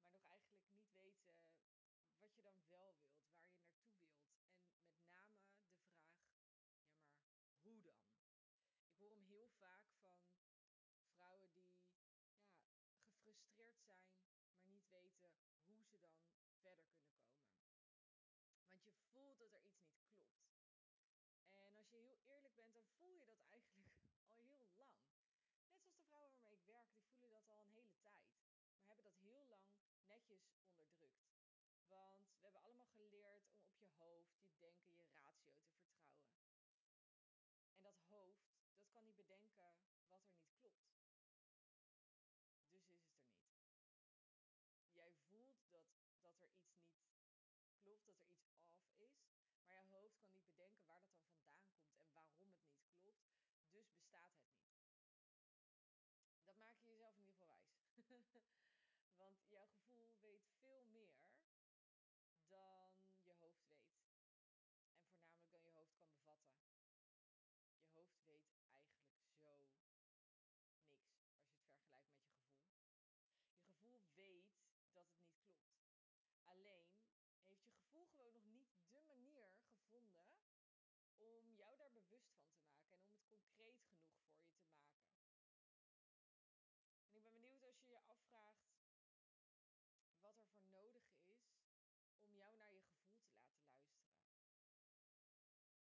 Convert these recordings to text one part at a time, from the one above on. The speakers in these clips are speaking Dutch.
maar nog eigenlijk niet weten wat je dan wel wilt, waar je naartoe wilt. En met name de vraag, ja maar hoe dan? Ik hoor hem heel vaak van vrouwen die ja, gefrustreerd zijn, maar niet weten hoe ze dan verder kunnen komen. Want je voelt dat er iets niet klopt. En als je heel eerlijk bent, dan voel je dat eigenlijk al heel lang. Net zoals de vrouwen waarmee ik werk, die voelen dat al een hele tijd. Maar hebben dat heel lang netjes onderdrukt. Want we hebben allemaal geleerd om op je hoofd, je denken, je ratio te vertrouwen. En dat hoofd, dat kan niet bedenken wat er niet klopt. Dus is het er niet. Jij voelt dat, dat er iets niet klopt, dat er iets off is. Maar je hoofd kan niet bedenken waar dat dan vandaan komt en waarom het niet klopt. Dus bestaat het niet. Dat maak je jezelf in ieder geval wijs. Want jouw gevoel weet veel meer dan je hoofd weet. En voornamelijk dan je hoofd kan bevatten. Je hoofd weet eigenlijk zo niks als je het vergelijkt met je gevoel. Je gevoel weet dat het niet klopt. Alleen heeft je gevoel gewoon nog niet de manier gevonden om jou daar bewust van te maken en om het concreet genoeg voor je te maken. En ik ben benieuwd als je je afvraagt wat er voor nodig is om jou naar je gevoel te laten luisteren.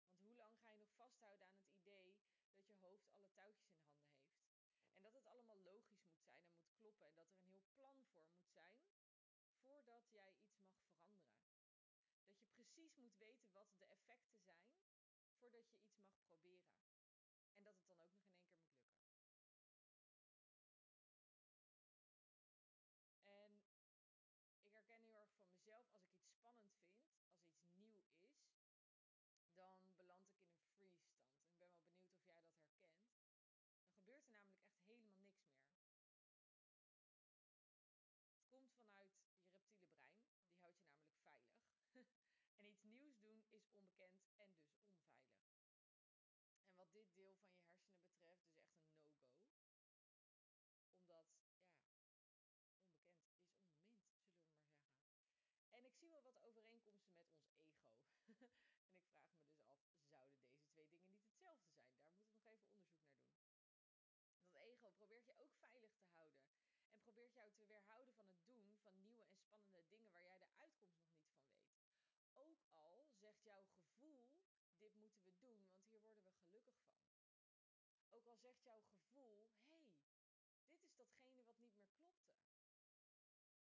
Want hoe lang ga je nog vasthouden aan het idee dat je hoofd alle touwtjes in handen heeft? En dat het allemaal logisch moet zijn en moet kloppen en dat er een heel plan voor moet zijn voordat jij iets mag veranderen. Dat je precies moet weten wat de effecten zijn voordat je iets mag proberen. Dat het dan ook nog in één keer moet lukken. En ik herken heel erg van mezelf, als ik iets spannend vind, als iets nieuw is, dan beland ik in een freeze stand. En ik ben wel benieuwd of jij dat herkent. Dan gebeurt er namelijk echt helemaal niks meer. Het komt vanuit je reptiele brein, die houdt je namelijk veilig. en iets nieuws doen is onbekend en dus onveilig. En wat dit deel van je hersenen betreft, dus echt een no-go. Omdat, ja, onbekend is onbemind, zullen we maar zeggen. En ik zie wel wat overeenkomsten met ons ego. en ik vraag me dus af, zouden deze twee dingen niet hetzelfde zijn? Daar moeten we nog even onderzoek naar doen. Dat ego probeert je ook veilig te houden. En probeert jou te weerhouden van het doen van nieuwe en spannende dingen waar jij de uitkomst nog niet van weet. Ook al zegt jouw gevoel, dit moeten we doen, want hier worden we gelukkig van. Ook al zegt jouw gevoel, hé, hey, dit is datgene wat niet meer klopte.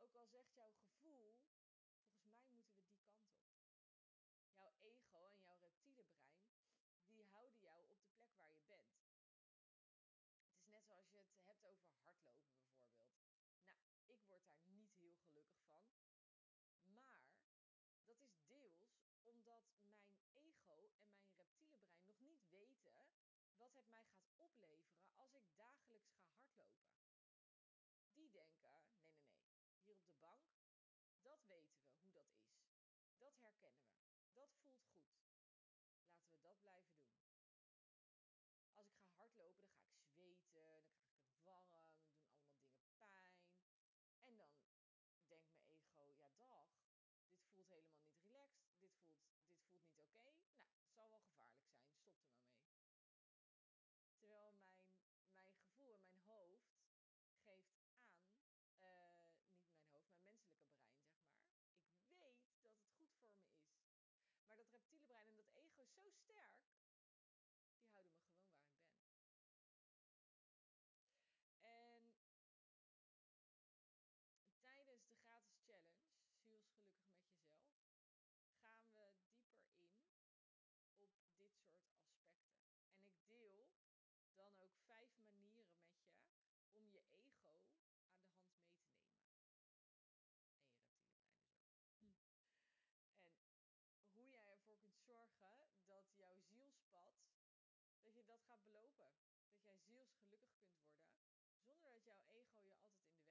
Ook al zegt jouw gevoel, volgens mij moeten we die kant op. Jouw ego en jouw reptiele brein, die houden jou op de plek waar je bent. Het is net zoals je het hebt over hardlopen bijvoorbeeld. Nou, ik word daar niet heel gelukkig van. Maar dat is deels omdat mijn ego en mijn reptiele brein nog niet weten wat het mij gaat opleveren als ik dagelijks ga hardlopen. Die denken: nee, nee, nee, hier op de bank, dat weten we hoe dat is. Dat herkennen we. Dat voelt goed. Laten we dat blijven doen. Als ik ga hardlopen, dan ga ik zweten, dan krijg ik het warm, dan doen allemaal dingen pijn. En dan denkt mijn ego, ja dag, dit voelt helemaal niet relaxed, dit voelt, dit voelt niet oké. Nou, het zal wel gevaarlijk zijn, stop er maar mee. Terwijl mijn, mijn gevoel en mijn hoofd geeft aan, uh, niet mijn hoofd, mijn menselijke brein, zeg maar. Ik weet dat het goed voor me is. Maar dat reptiele brein en dat ego is zo sterk, die houden me gewoon waar ik ben. En tijdens de gratis challenge, zielsgelukkig met jezelf, gaan we dieper in op dit soort aspecten. En ik deel dan ook vijf manieren met je om je ego aan de hand mee te nemen. En je reptiele brein dus ook. Hm. En hoe jij ervoor kunt zorgen dat jouw zielspad, dat gaat belopen. Dat jij zielsgelukkig kunt worden, zonder dat jouw ego je altijd in de